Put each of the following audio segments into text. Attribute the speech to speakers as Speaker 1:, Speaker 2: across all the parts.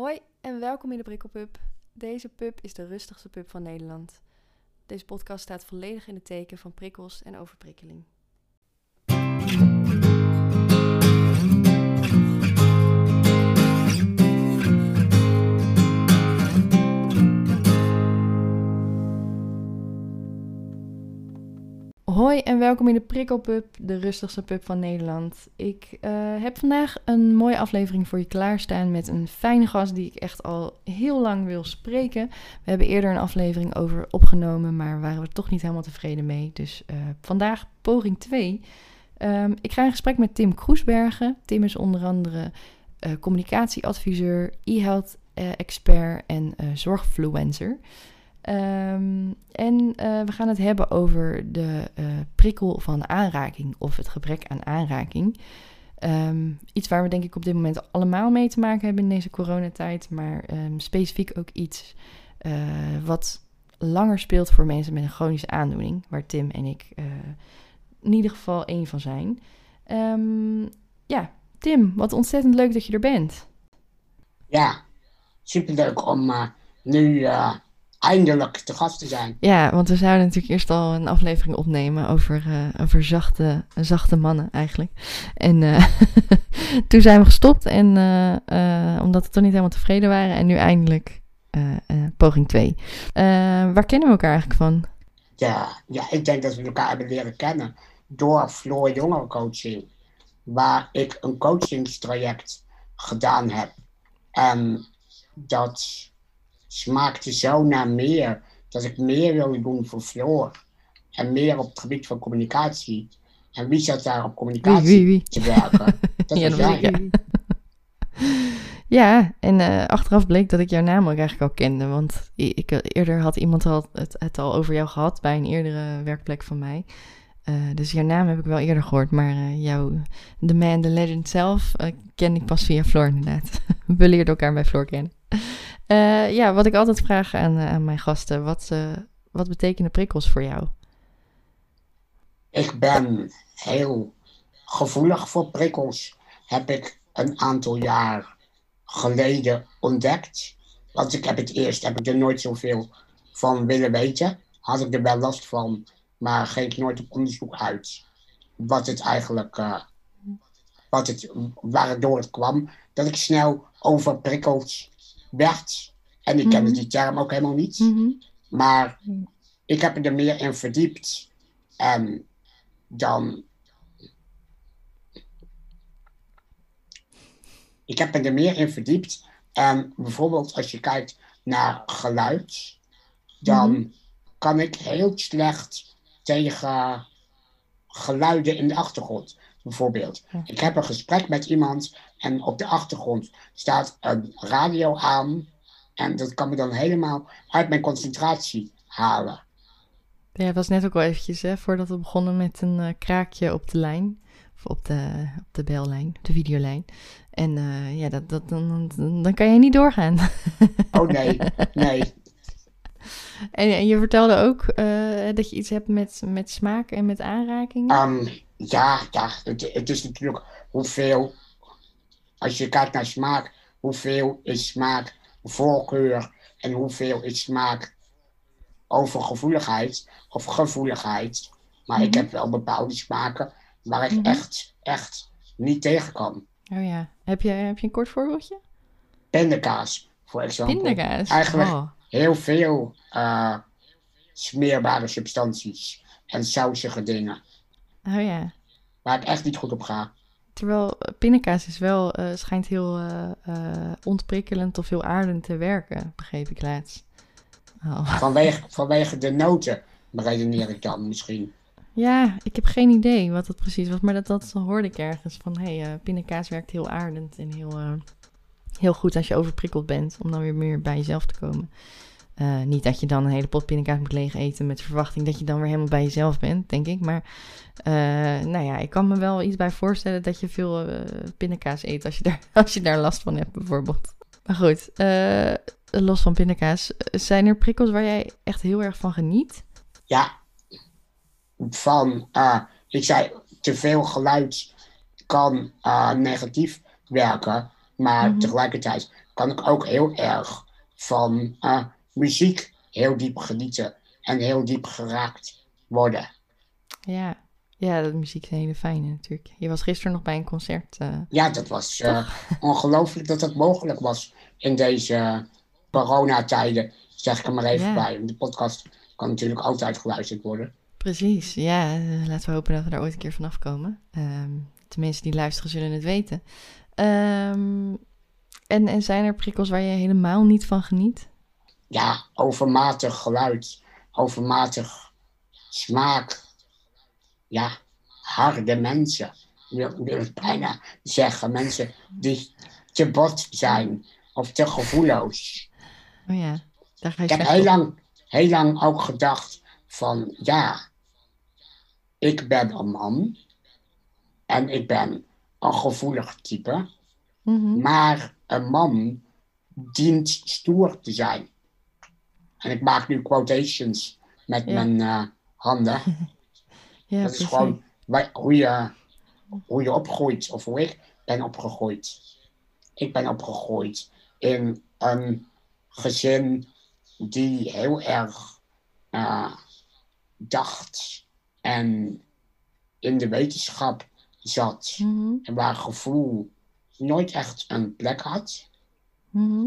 Speaker 1: Hoi en welkom in de Prikkelpub. Deze pub is de rustigste pub van Nederland. Deze podcast staat volledig in het teken van prikkels en overprikkeling. Hoi en welkom in de Prikkelpub, de rustigste pub van Nederland. Ik eh, heb vandaag een mooie aflevering voor je klaarstaan met een fijne gast die ik echt al heel lang wil spreken. We hebben eerder een aflevering over opgenomen, maar waren we toch niet helemaal tevreden mee. Dus uh, vandaag poging 2. Um, ik ga in gesprek met Tim Kroesbergen. Tim is onder andere uh, communicatieadviseur, e-health expert en zorgfluencer. Um, en uh, we gaan het hebben over de uh, prikkel van aanraking of het gebrek aan aanraking. Um, iets waar we denk ik op dit moment allemaal mee te maken hebben in deze coronatijd, maar um, specifiek ook iets uh, wat langer speelt voor mensen met een chronische aandoening, waar Tim en ik in ieder geval één van zijn. ja, Tim, wat ontzettend leuk dat je er bent.
Speaker 2: Ja, superleuk om nu eindelijk te gast te zijn.
Speaker 1: Ja, want we zouden natuurlijk eerst al een aflevering opnemen over, uh, over zachte, zachte mannen eigenlijk. En uh, toen zijn we gestopt en uh, omdat we toch niet helemaal tevreden waren. En nu eindelijk poging 2. waar kennen we elkaar eigenlijk van?
Speaker 2: Ja, ja, ik denk dat we elkaar hebben leren kennen door Floor Jongerencoaching. Waar ik een coachingstraject gedaan heb. En dat smaakte zo naar meer. Dat ik meer wilde doen voor Floor. En meer op het gebied van communicatie. En wie zat daar op communicatie
Speaker 1: wie, wie, wie?
Speaker 2: te werken? Dat
Speaker 1: ja,
Speaker 2: was jij.
Speaker 1: Ja. ja, en uh, achteraf bleek dat ik jouw naam ook eigenlijk al kende. Want ik, eerder had iemand al het, het, al over jou gehad bij een eerdere werkplek van mij. Uh, dus jouw naam heb ik wel eerder gehoord. Maar uh, jouw, de man, de legend zelf, ken ik pas via Floor inderdaad. We leerden elkaar bij Floor kennen. Uh, ja, wat ik altijd vraag aan, uh, aan mijn gasten. Wat, uh, wat betekenen prikkels voor jou?
Speaker 2: Ik ben heel gevoelig voor prikkels. Heb ik een aantal jaar geleden ontdekt. Want ik heb het eerst, heb ik er nooit zoveel van willen weten. Had ik er wel last van, maar ging ik nooit op onderzoek uit. Wat het eigenlijk, wat het, waardoor het kwam. Dat ik snel over prikkels werd. En ik kende mm -hmm. die term ook helemaal niet.
Speaker 1: Mm -hmm.
Speaker 2: Maar ik heb er meer in verdiept. En dan. Ik heb er meer in verdiept. En bijvoorbeeld als je kijkt naar geluid, dan mm -hmm. kan ik heel slecht tegen geluiden in de achtergrond. Bijvoorbeeld, ik heb een gesprek met iemand en op de achtergrond staat een radio aan. En dat kan me dan helemaal uit mijn concentratie halen.
Speaker 1: Ja, het was net ook al eventjes, hè, voordat we begonnen met een uh, kraakje op de lijn. Of op de, op de bellijn, de videolijn. En uh, ja, dat, dat, dan, dan kan je niet doorgaan.
Speaker 2: Oh nee, nee.
Speaker 1: En, en je vertelde ook uh, dat je iets hebt met, met smaak en met aanrakingen.
Speaker 2: Um, ja, ja het, het, is natuurlijk hoeveel, als je kijkt naar smaak, hoeveel is smaak voorkeur en hoeveel is smaak overgevoeligheid of gevoeligheid. Maar mm -hmm. ik heb wel bepaalde smaken waar ik mm -hmm. echt, echt niet tegen kan.
Speaker 1: Oh ja, heb je, heb je een kort voorbeeldje?
Speaker 2: Pindakaas, voor example.
Speaker 1: Pindakaas?
Speaker 2: Eigenlijk
Speaker 1: oh.
Speaker 2: heel veel uh, smeerbare substanties en sausige dingen.
Speaker 1: Oh ja.
Speaker 2: Waar ik echt niet goed op ga.
Speaker 1: Terwijl pindakaas is wel, uh, schijnt heel uh, uh, ontprikkelend of heel aardend te werken, begreep ik laatst.
Speaker 2: Oh. Vanwege, vanwege de noten, redeneer ik dan misschien.
Speaker 1: Ja, ik heb geen idee wat het precies was, maar dat, dat hoorde ik ergens. Van hé, hey, pindakaas werkt heel aardend en heel, heel goed als je overprikkeld bent, om dan weer meer bij jezelf te komen. Uh, niet dat je dan een hele pot pindakaas moet leeg eten met de verwachting dat je dan weer helemaal bij jezelf bent, denk ik. Maar uh, nou ja, ik kan me wel iets bij voorstellen dat je veel uh, pindakaas eet als je, daar, als je daar last van hebt, bijvoorbeeld. Maar goed, los van pindakaas, zijn er prikkels waar jij echt heel erg van geniet?
Speaker 2: Ja, van, ik zei, te veel geluid kan negatief werken, maar mm -hmm. tegelijkertijd kan ik ook heel erg van muziek heel diep genieten en heel diep geraakt worden.
Speaker 1: Ja, ja, de muziek is een hele fijne natuurlijk. Je was gisteren nog bij een concert. Uh,
Speaker 2: ja, dat was uh, ongelooflijk dat dat mogelijk was in deze coronatijden. Zeg ik er maar even bij. De podcast kan natuurlijk altijd geluisterd worden.
Speaker 1: Precies, ja. laten we hopen dat we daar ooit een keer vanaf komen. Um, de mensen die luisteren zullen het weten. Um, en, en zijn er prikkels waar je helemaal niet van geniet?
Speaker 2: Ja, overmatig geluid, overmatig smaak. Ja, harde mensen. Ik wil bijna zeggen, mensen die te bot zijn of te gevoelloos.
Speaker 1: Oh ja, daar ga je
Speaker 2: Ik heb heel lang, heel lang ook gedacht van, ja, ik ben een man en ik ben een gevoelig type.
Speaker 1: Mhm.
Speaker 2: Maar een man dient stoer te zijn. En ik maak nu quotations met
Speaker 1: Ja.
Speaker 2: mijn eh, handen.
Speaker 1: ja,
Speaker 2: dat is
Speaker 1: precies.
Speaker 2: gewoon hoe, je, hoe je opgroeit, of hoe ik ben opgegroeid. Ik ben opgegroeid in een gezin die heel erg eh, dacht en in de wetenschap zat.
Speaker 1: Mhm,
Speaker 2: En waar gevoel nooit echt een plek had.
Speaker 1: mhm.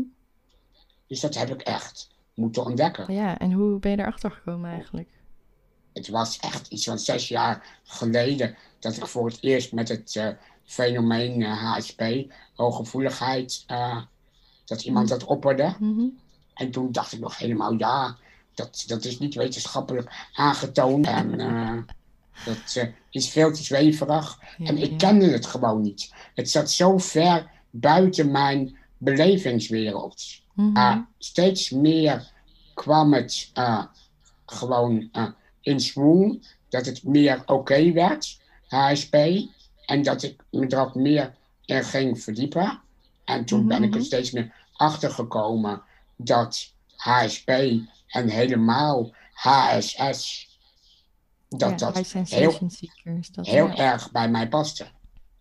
Speaker 2: Dus dat heb ik echt moeten ontdekken.
Speaker 1: Ja, en hoe ben je erachter gekomen eigenlijk?
Speaker 2: Het was echt iets van zes jaar geleden dat ik voor het eerst met het eh, fenomeen eh, HSP, hooggevoeligheid, eh, dat iemand dat opperde.
Speaker 1: Mhm.
Speaker 2: En toen dacht ik nog helemaal, ja, dat, dat is niet wetenschappelijk aangetoond. En eh, dat eh, is veel te zweverig.
Speaker 1: Ja,
Speaker 2: En ik
Speaker 1: ja.
Speaker 2: kende het gewoon niet. Het zat zo ver buiten mijn belevingswereld.
Speaker 1: Mhm.
Speaker 2: Maar steeds meer kwam het eh, gewoon eh, in swing. Dat het meer oké werd, HSP. En dat ik me er ook meer in ging verdiepen. En toen ben ik er
Speaker 1: Mhm.
Speaker 2: steeds meer achter gekomen dat HSP en helemaal HSS. Dat
Speaker 1: ja,
Speaker 2: dat heel,
Speaker 1: dat.
Speaker 2: heel
Speaker 1: ja.
Speaker 2: erg bij mij paste.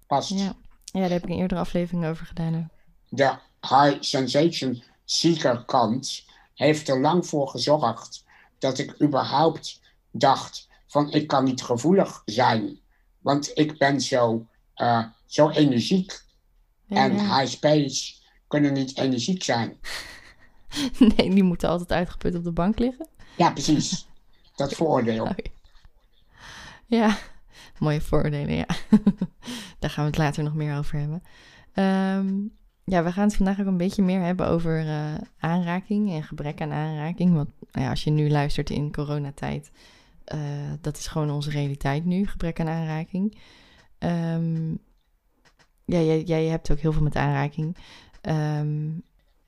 Speaker 2: Past.
Speaker 1: Ja. ja, daar heb ik een eerdere aflevering over gedaan ook.
Speaker 2: de high sensation seeker kant heeft er lang voor gezorgd dat ik überhaupt dacht van ik kan niet gevoelig zijn, want ik ben zo, eh, zo energiek
Speaker 1: Ja,
Speaker 2: en
Speaker 1: ja.
Speaker 2: HSP's kunnen niet energiek zijn.
Speaker 1: Nee, die moeten altijd uitgeput op de bank liggen.
Speaker 2: Ja, precies. Dat vooroordeel.
Speaker 1: Ja, mooie vooroordelen, ja. Daar gaan we het later nog meer over hebben. Ehm, ja, we gaan het vandaag ook een beetje meer hebben over eh, aanraking en gebrek aan aanraking. Want nou ja, als je nu luistert in coronatijd, eh dat is gewoon onze realiteit nu, gebrek aan aanraking. Ehm, ja, jij, jij hebt ook heel veel met aanraking. Ehm,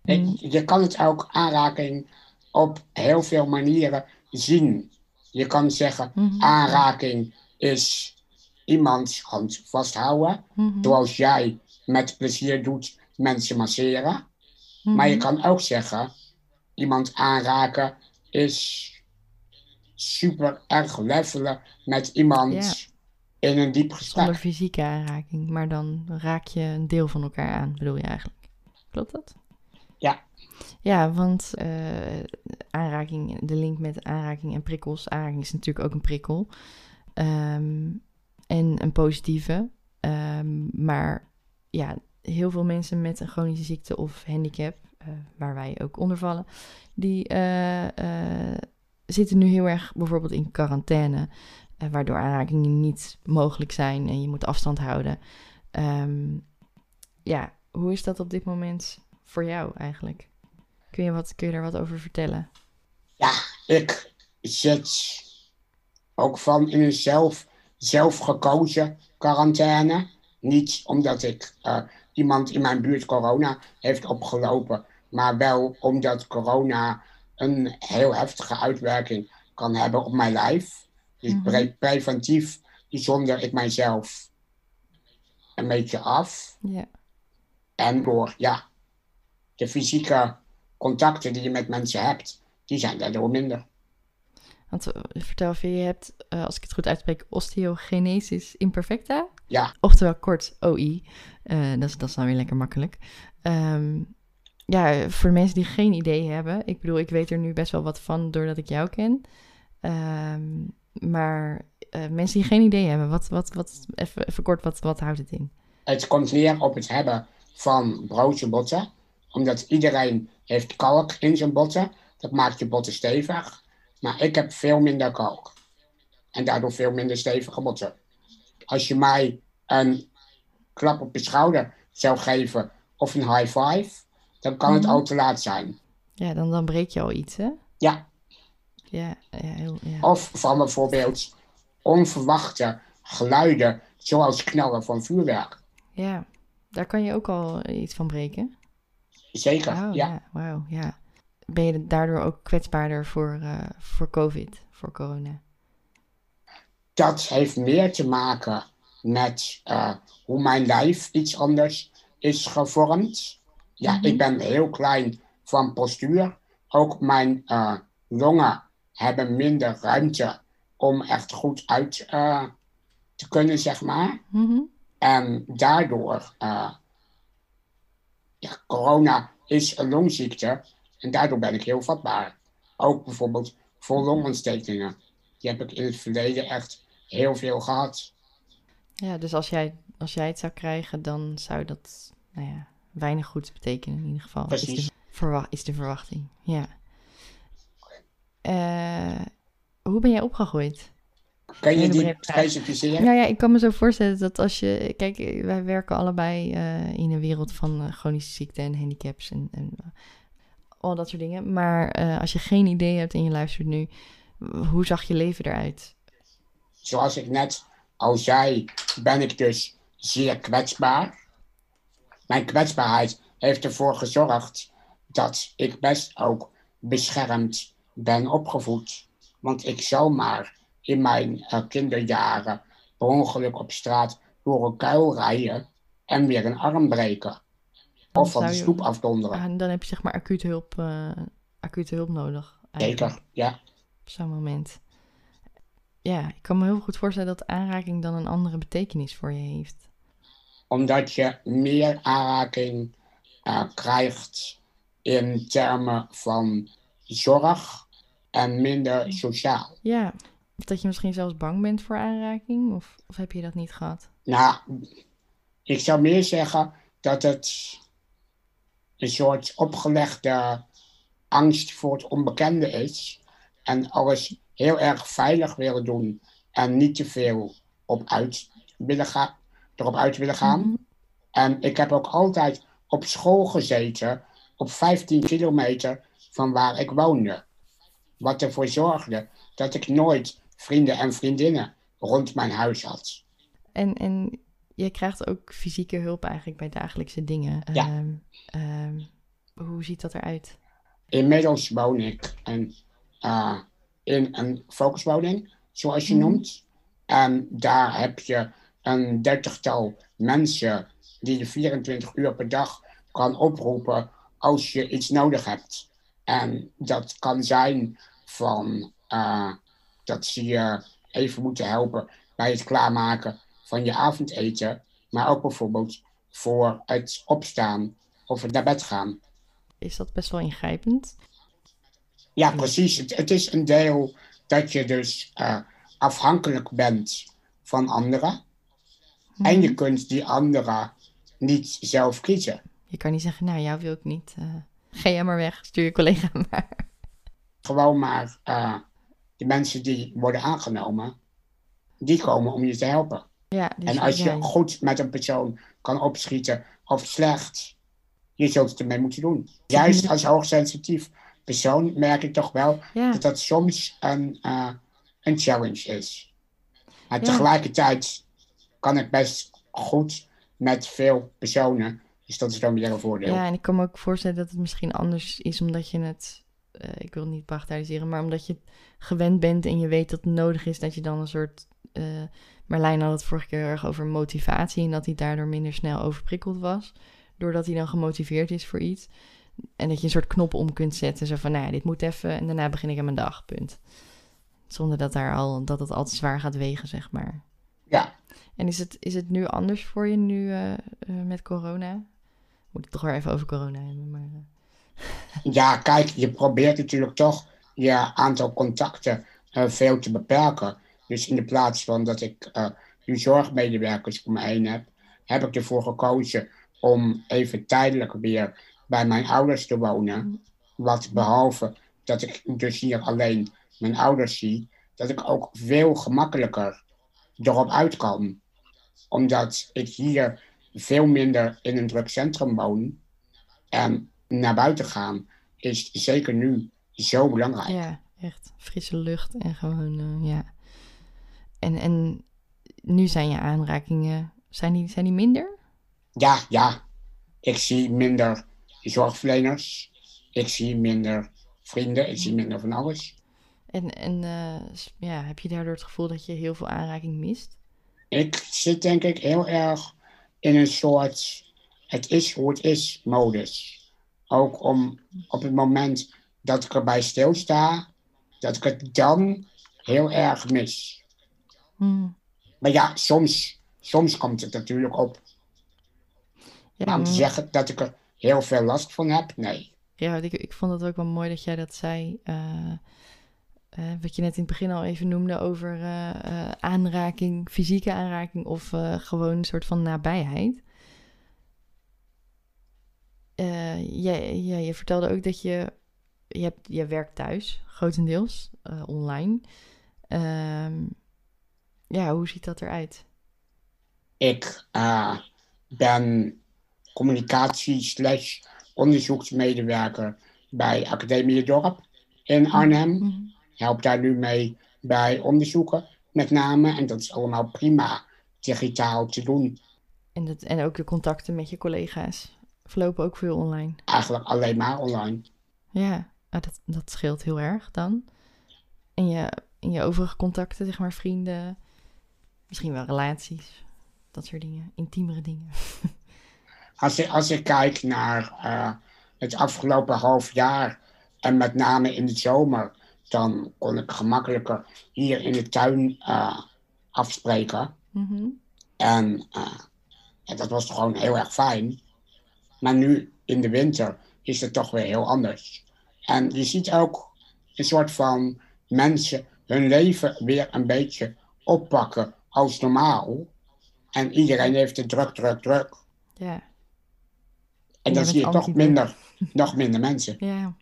Speaker 2: En je kan het ook aanraking op heel veel manieren zien. Je kan zeggen,
Speaker 1: Mhm.
Speaker 2: aanraking is iemands hand vasthouden.
Speaker 1: mhm,
Speaker 2: Zoals jij met plezier doet mensen masseren. Maar je
Speaker 1: mhm.
Speaker 2: kan ook zeggen, iemand aanraken is super erg levelen met iemand
Speaker 1: Ja.
Speaker 2: in een diep gesprek.
Speaker 1: Zonder fysieke aanraking, maar dan raak je een deel van elkaar aan, bedoel je eigenlijk. Klopt dat?
Speaker 2: Ja.
Speaker 1: Ja, want eh, aanraking, de link met aanraking en prikkels. Aanraking is natuurlijk ook een prikkel. Ehm, en een positieve. Ehm, maar ja, heel veel mensen met een chronische ziekte of handicap, eh, waar wij ook onder vallen, die eh, eh, zitten nu heel erg bijvoorbeeld in quarantaine. waardoor aanrakingen niet mogelijk zijn en je moet afstand houden. Ehm, ja, hoe is dat op dit moment voor jou eigenlijk? Kun je, wat, kun je daar wat over vertellen?
Speaker 2: Ja, ik zit ook van in een zelf, zelfgekozen quarantaine. Niet omdat ik iemand in mijn buurt corona heeft opgelopen, maar wel omdat corona een heel heftige uitwerking kan hebben op mijn lijf. Dus pre- preventief zonder ik mijzelf een beetje af.
Speaker 1: Ja,
Speaker 2: En door ja, de fysieke contacten die je met mensen hebt, die zijn daardoor minder.
Speaker 1: want eh, vertel even, je hebt, eh, als ik het goed uitspreek, osteogenesis imperfecta.
Speaker 2: Ja.
Speaker 1: Oftewel kort OI. Eh, dat, is, dat is dan weer lekker makkelijk. Ehm, ja, voor de mensen die geen idee hebben. Ik bedoel, ik weet er nu best wel wat van doordat ik jou ken. Ehm, maar uh, mensen die geen idee hebben, wat, wat, wat, even, even kort, wat, wat houdt het in?
Speaker 2: Het komt neer op het hebben van broodje botten. Omdat iedereen heeft kalk in zijn botten. Dat maakt je botten stevig. Maar ik heb veel minder kalk. En daardoor veel minder stevige botten. Als je mij een klap op je schouder zou geven of een high five, dan kan het
Speaker 1: Mhm.
Speaker 2: al te laat zijn.
Speaker 1: Ja, dan, dan breek je al iets, hè?
Speaker 2: Ja,
Speaker 1: Ja, ja, heel, ja.
Speaker 2: of van bijvoorbeeld onverwachte geluiden, zoals knallen van vuurwerk.
Speaker 1: ja. Daar kan je ook al iets van breken.
Speaker 2: Zeker,
Speaker 1: Oh,
Speaker 2: ja.
Speaker 1: ja, wauw, ja. Ben je daardoor ook kwetsbaarder voor, eh, voor COVID, voor corona?
Speaker 2: Dat heeft meer te maken met eh, hoe mijn lijf iets anders is gevormd. Ja,
Speaker 1: Mhm.
Speaker 2: ik ben heel klein van postuur. Ook mijn eh, longen hebben minder ruimte om echt goed uit eh, te kunnen, zeg maar.
Speaker 1: Mhm.
Speaker 2: En daardoor, ja, corona is een longziekte en daardoor ben ik heel vatbaar. Ook bijvoorbeeld voor longontstekingen. Die heb ik in het verleden echt heel veel gehad.
Speaker 1: Ja, dus als jij, als jij het zou krijgen, dan zou dat, nou ja, weinig goeds betekenen in ieder geval. Is
Speaker 2: Precies.
Speaker 1: de, verwa- is de verwachting, ja. Eh, hoe ben jij opgegroeid?
Speaker 2: Kun je die specificeren?
Speaker 1: Nou ja, ik kan me zo voorstellen dat als je... Kijk, wij werken allebei eh, in een wereld van eh, chronische ziekten en handicaps en, en al dat soort dingen. Maar als je geen idee hebt en je luistert nu, hoe zag je leven eruit?
Speaker 2: Zoals ik net al zei, ben ik dus zeer kwetsbaar. Mijn kwetsbaarheid heeft ervoor gezorgd dat ik best ook beschermd ben opgevoed. Want ik zou maar in mijn eh, kinderjaren per ongeluk op straat door een kuil rijden en weer een arm breken. Of van de stoep afdonderen.
Speaker 1: Ah, dan heb je zeg maar acute hulp, eh, acute hulp nodig. eigenlijk,
Speaker 2: Zeker, ja.
Speaker 1: Op zo'n moment. Ja, ik kan me heel goed voorstellen dat aanraking dan een andere betekenis voor je heeft.
Speaker 2: Omdat je meer aanraking eh, krijgt in termen van zorg en minder sociaal.
Speaker 1: Ja, of dat je misschien zelfs bang bent voor aanraking, of, of heb je dat niet gehad?
Speaker 2: Nou, ik zou meer zeggen dat het een soort opgelegde angst voor het onbekende is. En alles heel erg veilig willen doen en niet te veel op uit willen gaan, erop uit willen gaan.
Speaker 1: Mhm.
Speaker 2: En ik heb ook altijd op school gezeten, op 15 kilometer van waar ik woonde. Wat ervoor zorgde dat ik nooit vrienden en vriendinnen rond mijn huis had.
Speaker 1: En, en je krijgt ook fysieke hulp eigenlijk bij dagelijkse dingen.
Speaker 2: Ja.
Speaker 1: Ehm, ehm, hoe ziet dat eruit?
Speaker 2: Inmiddels woon ik eh, in een focuswoning, zoals je
Speaker 1: Mhm.
Speaker 2: noemt. En daar heb je een dertigtal mensen die je 24 uur per dag kan oproepen als je iets nodig hebt. En dat kan zijn van eh, dat ze je even moeten helpen bij het klaarmaken van je avondeten, maar ook bijvoorbeeld voor het opstaan of het naar bed gaan.
Speaker 1: Is dat best wel ingrijpend?
Speaker 2: Ja, precies. Het, het is een deel dat je dus eh, afhankelijk bent van anderen. En je kunt die anderen niet zelf kiezen.
Speaker 1: Je kan niet zeggen, nou, jou wil ik niet. ga jij maar weg, stuur je collega maar.
Speaker 2: Gewoon maar eh, de mensen die worden aangenomen, die komen om je te helpen.
Speaker 1: Ja, dus
Speaker 2: en als je
Speaker 1: jij-
Speaker 2: goed met een persoon kan opschieten of slecht, je zult het ermee moeten doen. Juist als hoogsensitief persoon merk ik toch wel
Speaker 1: Ja,
Speaker 2: dat dat soms een, eh, een challenge is. Maar
Speaker 1: Ja.
Speaker 2: tegelijkertijd kan ik best goed met veel personen. Dus dat is dan weer een voordeel.
Speaker 1: ja, en ik kan me ook voorstellen dat het misschien anders is omdat je het... eh, ik wil niet bagatelliseren, maar omdat je het gewend bent en je weet dat het nodig is, dat je dan een soort... eh Marlijn had het vorige keer heel erg over motivatie en dat hij daardoor minder snel overprikkeld was. Doordat hij dan gemotiveerd is voor iets. En dat je een soort knop om kunt zetten. Zo van, nou ja, dit moet even en daarna begin ik aan mijn dag, punt. Zonder dat, daar al, dat het al te zwaar gaat wegen, zeg maar.
Speaker 2: Ja,
Speaker 1: En is het, is het nu anders voor je nu eh, eh, met corona? Moet ik toch weer even over corona hebben, maar... eh,
Speaker 2: Ja, kijk, je probeert natuurlijk toch je aantal contacten uh, veel te beperken. Dus in de plaats van dat ik nu zorgmedewerkers om me heen heb, heb ik ervoor gekozen om even tijdelijk weer bij mijn ouders te wonen. Wat behalve dat ik dus hier alleen mijn ouders zie, dat ik ook veel gemakkelijker erop uit kan. Omdat ik hier veel minder in een druk centrum woon. En naar buiten gaan is zeker nu zo belangrijk.
Speaker 1: Ja, echt frisse lucht en gewoon, uh, ja. En, en nu zijn je aanrakingen, zijn die, zijn die minder?
Speaker 2: Ja, ja. Ik zie minder zorgverleners. Ik zie minder vrienden. Ik zie minder van alles.
Speaker 1: En, en uh, ja, heb je daardoor het gevoel dat je heel veel aanraking mist?
Speaker 2: Ik zit denk ik heel erg in een soort het is hoe het is modus. Ook om op het moment dat ik erbij stilsta, dat ik het dan heel erg mis.
Speaker 1: Hmm.
Speaker 2: Maar ja, soms, soms komt het natuurlijk op.
Speaker 1: Ja,
Speaker 2: maar om te
Speaker 1: mm.
Speaker 2: zeggen dat ik er heel veel last van heb, nee.
Speaker 1: Ja, ik, ik vond het ook wel mooi dat jij dat zei. Uh, uh, wat je net in het begin al even noemde over uh, aanraking, fysieke aanraking of gewoon een soort van nabijheid. jij, ja, je vertelde ook dat je, je, hebt, je werkt thuis, grotendeels, online. Ehm, ja, hoe ziet dat eruit?
Speaker 2: Ik ben communicatie slash onderzoeksmedewerker bij Academie Dorp in Arnhem.
Speaker 1: -hmm.
Speaker 2: Help daar nu mee bij onderzoeken, met name. En dat is allemaal prima digitaal te doen.
Speaker 1: En, dat, en ook de contacten met je collega's verlopen ook veel online?
Speaker 2: Eigenlijk alleen maar online.
Speaker 1: Ja, dat, dat scheelt heel erg dan. En je, en je overige contacten, zeg maar vrienden, misschien wel relaties, dat soort dingen, intiemere dingen.
Speaker 2: Als ik, als ik kijk naar uh, het afgelopen half jaar en met name in de zomer, dan kon ik gemakkelijker hier in de tuin uh, afspreken.
Speaker 1: Mm -hmm.
Speaker 2: En ja, dat was gewoon heel erg fijn. Maar nu in de winter is het toch weer heel anders. En je ziet ook een soort van mensen hun leven weer een beetje oppakken als normaal. En iedereen heeft het druk, druk, druk.
Speaker 1: Ja.
Speaker 2: En dan zie je toch minder, nog minder mensen.
Speaker 1: Ja.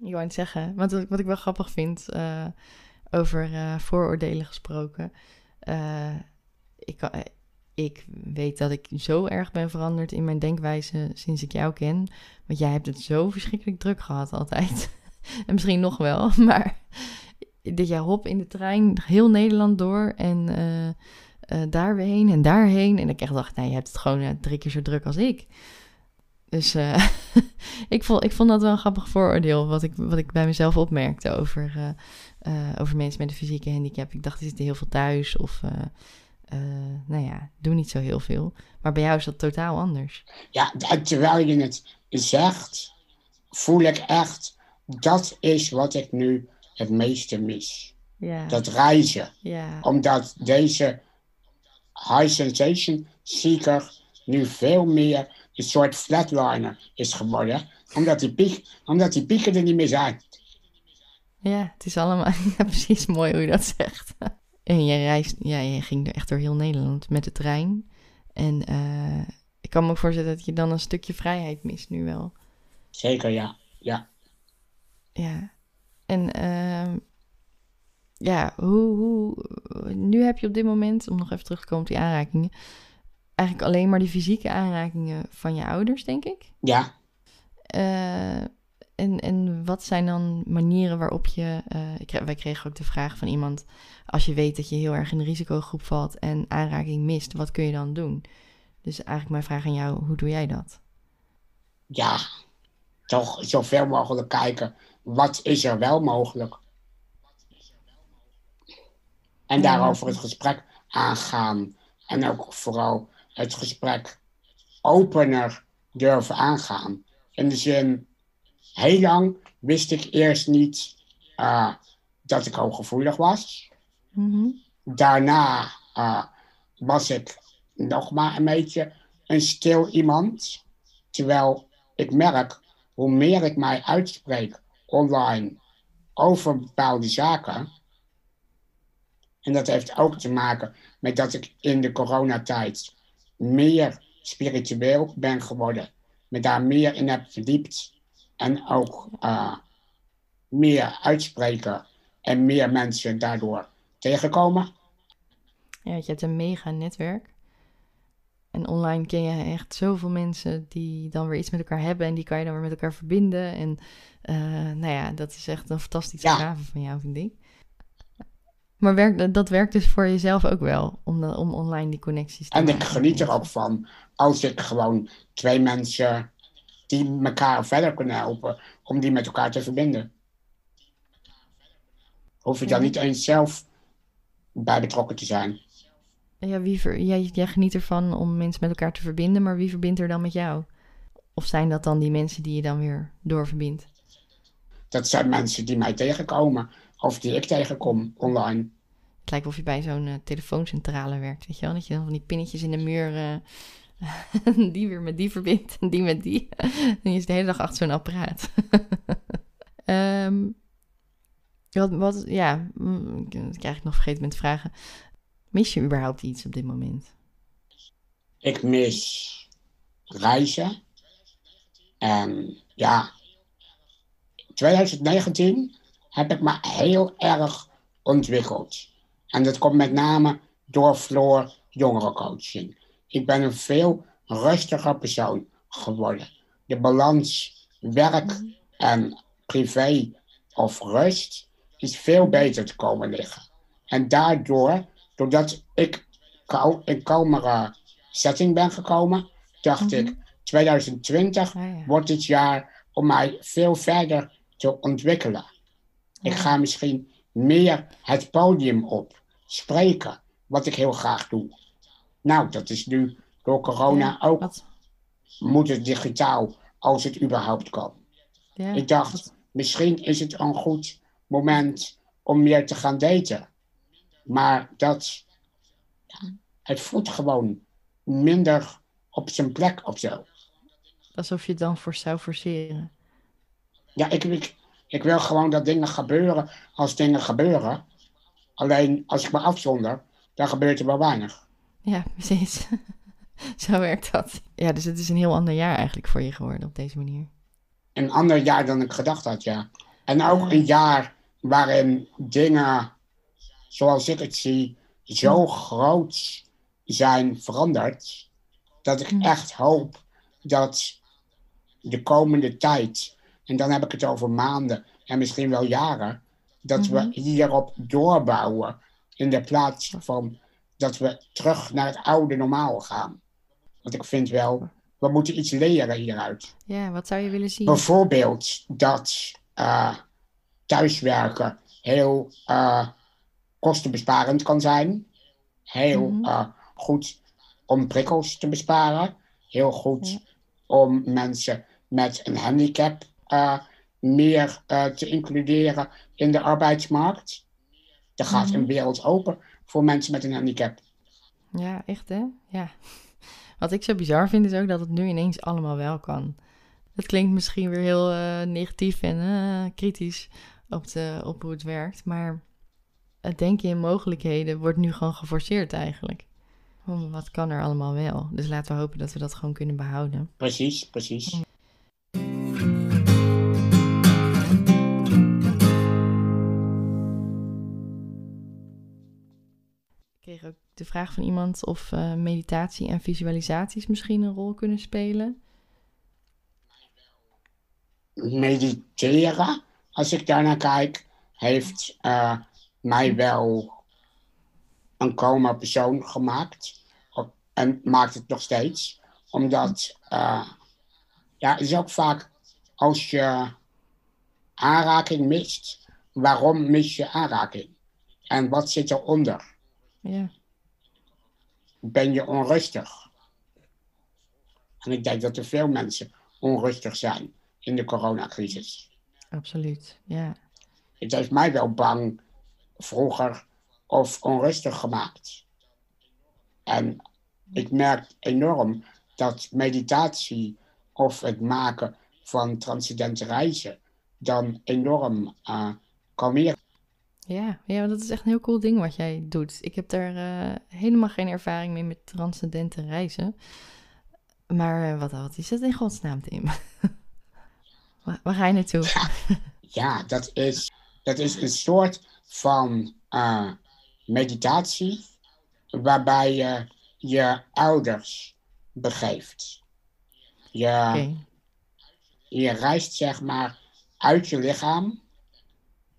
Speaker 1: Ik wou niet zeggen, want wat ik wel grappig vind uh, over uh, vooroordelen gesproken. Uh, ik, ik weet dat ik zo erg ben veranderd in mijn denkwijze sinds ik jou ken. Want jij hebt het zo verschrikkelijk druk gehad altijd. en misschien nog wel, maar dat jij hop in de trein heel Nederland door en uh, daar en daarheen. En ik echt dacht, nou, je hebt het gewoon uh, drie keer zo druk als ik. Dus ik, vond, ik vond dat wel een grappig vooroordeel, wat ik, wat ik bij mezelf opmerkte over, over mensen met een fysieke handicap. Ik dacht, die zitten heel veel thuis of, nou ja, doen niet zo heel veel. Maar bij jou is dat totaal anders.
Speaker 2: Ja, terwijl je het zegt, voel ik echt, dat is wat ik nu het meeste mis.
Speaker 1: Ja.
Speaker 2: Dat reizen.
Speaker 1: Ja.
Speaker 2: Omdat deze high sensation seeker nu veel meer een soort flatliner is geworden. Omdat die, piek, omdat die pieken er niet meer zijn.
Speaker 1: Ja, het is allemaal ja, precies mooi hoe je dat zegt. En jij reist, ja, je ging er echt door heel Nederland met de trein. En uh, ik kan me ook voorstellen dat je dan een stukje vrijheid mist nu wel.
Speaker 2: Zeker, ja. Ja.
Speaker 1: Ja. En uh, ja, hoe, hoe, nu heb je op dit moment, om nog even terug te komen op die aanrakingen, eigenlijk alleen maar die fysieke aanrakingen van je ouders, denk ik.
Speaker 2: Ja.
Speaker 1: Uh, en, en wat zijn dan manieren waarop je. Uh, ik, wij kregen ook de vraag van iemand: als je weet dat je heel erg in de risicogroep valt en aanraking mist, wat kun je dan doen? Dus eigenlijk mijn vraag aan jou: hoe doe jij dat?
Speaker 2: Ja, toch zoveel mogelijk kijken wat is er wel mogelijk. En daarover het gesprek aangaan. En ook vooral het gesprek opener durven aangaan. In de zin, heel lang wist ik eerst niet uh, dat ik hooggevoelig was.
Speaker 1: Mm -hmm.
Speaker 2: daarna uh, was ik nog maar een beetje een stil iemand. Terwijl ik merk, hoe meer ik mij uitspreek online over bepaalde zaken. En dat heeft ook te maken met dat ik in de coronatijd meer spiritueel ben geworden. Me daar meer in heb verdiept. En ook uh, meer uitspreken en meer mensen daardoor tegenkomen.
Speaker 1: Ja, je hebt een mega netwerk. En online ken je echt zoveel mensen die dan weer iets met elkaar hebben en die kan je dan weer met elkaar verbinden. En uh, nou ja, dat is echt een fantastische ja. gave van jou, vind ik. Maar werkt, dat werkt dus voor jezelf ook wel, om, de, om online die connecties te
Speaker 2: en maken. En ik geniet er ook van als ik gewoon twee mensen die elkaar verder kunnen helpen, om die met elkaar te verbinden. Hoef je dan niet eens zelf bij betrokken te zijn.
Speaker 1: Ja, wie ver, jij, jij geniet ervan om mensen met elkaar te verbinden, maar wie verbindt er dan met jou? Of zijn dat dan die mensen die je dan weer doorverbindt?
Speaker 2: Dat zijn mensen die mij tegenkomen of die ik tegenkom online.
Speaker 1: Het lijkt of je bij zo'n uh, telefooncentrale werkt, weet je wel? Dat je dan van die pinnetjes in de muur, uh, die weer met die verbindt en die met die. en je is de hele dag achter zo'n apparaat. um, wat, wat, ja, mm, ik krijg ik nog vergeten met te vragen. Mis je überhaupt iets op dit moment?
Speaker 2: Ik mis reizen. En ja, 2019 heb ik me heel erg ontwikkeld. En dat komt met name door Floor jongerencoaching. Ik ben een veel rustiger persoon geworden. De balans werk en privé of rust is veel beter te komen liggen. En daardoor, doordat ik in kalmere setting ben gekomen, dacht ik, 2020 mhm. wordt het jaar om mij veel verder te ontwikkelen. Ik ga misschien meer het podium op, spreken, wat ik heel graag doe. Nou, dat is nu door corona ook. Moet het digitaal, als het überhaupt kan. Ik dacht, misschien is het een goed moment om meer te gaan daten. Maar dat, het voelt gewoon minder op zijn plek of zo.
Speaker 1: Alsof je het dan voor zou forceren.
Speaker 2: Ja, ik, ik, ik wil gewoon dat dingen gebeuren als dingen gebeuren. Alleen als ik me afzonder, dan gebeurt er wel weinig.
Speaker 1: Ja, precies. Zo werkt dat. Ja, dus het is een heel ander jaar eigenlijk voor je geworden op deze manier.
Speaker 2: Een ander jaar dan ik gedacht had, ja. En ook een jaar waarin dingen, zoals ik het zie, zo groot zijn veranderd, dat ik echt hoop dat de komende tijd, en dan heb ik het over maanden en misschien wel jaren, dat we mhm. hierop doorbouwen in de plaats van dat we terug naar het oude normaal gaan. Want ik vind wel, we moeten iets leren hieruit.
Speaker 1: Ja, wat zou je willen zien?
Speaker 2: Bijvoorbeeld dat uh, thuiswerken heel uh, kostenbesparend kan zijn. Heel mm -hmm. goed om prikkels te besparen. Heel goed om mensen met een handicap uh, meer te includeren in de arbeidsmarkt. Er gaat mm -hmm. een wereld open voor mensen met een handicap.
Speaker 1: Ja, echt hè? Ja. Wat ik zo bizar vind is ook dat het nu ineens allemaal wel kan. Dat klinkt misschien weer heel negatief en kritisch op, de, op hoe het werkt. Maar het denken in mogelijkheden wordt nu gewoon geforceerd eigenlijk. wat kan er allemaal wel? Dus laten we hopen dat we dat gewoon kunnen behouden.
Speaker 2: Precies, precies.
Speaker 1: Ik kreeg ook de vraag van iemand of uh, meditatie en visualisaties misschien een rol kunnen spelen.
Speaker 2: Mediteren? als ik daarnaar kijk, heeft uh, mij wel een coma persoon gemaakt. En maakt het nog steeds. Omdat, uh, ja, het is ook vaak als je aanraking mist, waarom mis je aanraking? En wat zit eronder?
Speaker 1: Ja.
Speaker 2: Ben je onrustig? En ik denk dat er veel mensen onrustig zijn in de coronacrisis.
Speaker 1: Absoluut, ja.
Speaker 2: Het heeft mij wel bang vroeger of onrustig gemaakt. En ik merk enorm dat meditatie of het maken van transcendente reizen dan enorm uh, kalmeren.
Speaker 1: Ja, ja, dat is echt een heel cool ding wat jij doet. Ik heb daar uh, helemaal geen ervaring mee met transcendente reizen. Maar uh, wat, wat is dat in godsnaam, Tim? waar, waar, ga je naartoe?
Speaker 2: Ja, ja, dat, is, dat is een soort van uh, meditatie waarbij je je ouders begeeft. Je,
Speaker 1: okay.
Speaker 2: je reist zeg maar uit je lichaam,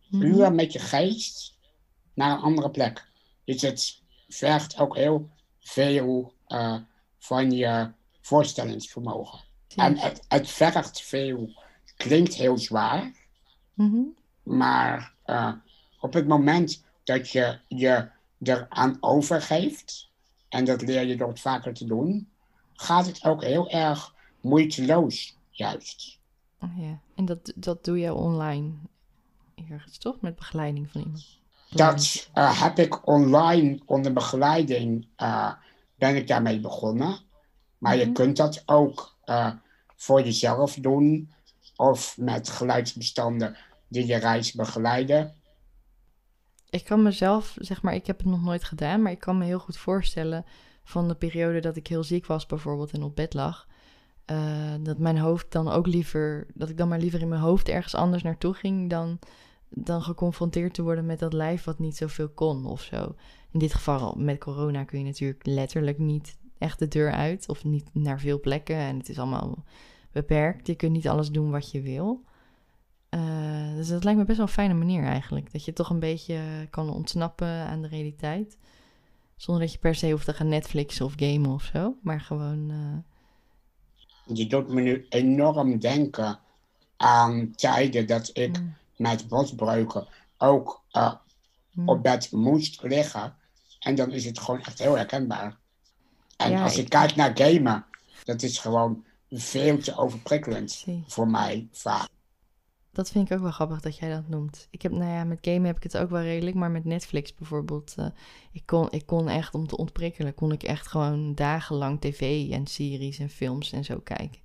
Speaker 2: puur
Speaker 1: Mhm.
Speaker 2: met je geest, naar een andere plek. Dus het vergt ook heel veel uh, van je voorstellingsvermogen. En het, het vergt veel, klinkt heel zwaar,
Speaker 1: Mhm.
Speaker 2: maar uh, op het moment dat je je eraan overgeeft, en dat leer je door het vaker te doen, gaat het ook heel erg moeiteloos, juist.
Speaker 1: Oh, ja. En dat, dat doe je online ergens, toch? Met begeleiding van iemand?
Speaker 2: Dat uh, heb ik online onder begeleiding, uh, ben ik daarmee begonnen. Maar
Speaker 1: Mhm.
Speaker 2: je kunt dat ook uh, voor jezelf doen, of met geluidsbestanden die je reis begeleiden.
Speaker 1: Ik kan mezelf, zeg maar, ik heb het nog nooit gedaan, maar ik kan me heel goed voorstellen van de periode dat ik heel ziek was bijvoorbeeld en op bed lag. Uh, dat mijn hoofd dan ook liever, dat ik dan maar liever in mijn hoofd ergens anders naartoe ging dan, dan geconfronteerd te worden met dat lijf wat niet zoveel kon of zo. In dit geval met corona kun je natuurlijk letterlijk niet echt de deur uit of niet naar veel plekken en het is allemaal beperkt. Je kunt niet alles doen wat je wil. Uh, dus dat lijkt me best wel een fijne manier eigenlijk. Dat je toch een beetje kan ontsnappen aan de realiteit. Zonder dat je per se hoeft te gaan Netflixen of gamen of zo. Maar gewoon. Uh...
Speaker 2: Je doet me nu enorm denken aan tijden dat ik
Speaker 1: Mm.
Speaker 2: met bosbreuken ook uh,
Speaker 1: Mm.
Speaker 2: op bed moest liggen. En dan is het gewoon echt heel herkenbaar. En
Speaker 1: Ja,
Speaker 2: als ik
Speaker 1: ik-
Speaker 2: kijk naar gamen, dat is gewoon veel te overprikkelend voor mij vaak.
Speaker 1: Dat vind ik ook wel grappig dat jij dat noemt. Ik heb, nou ja, met gamen heb ik het ook wel redelijk, maar met Netflix bijvoorbeeld, eh, ik, kon, ik kon echt om te ontprikkelen, kon ik echt gewoon dagenlang tv en series en films en zo kijken.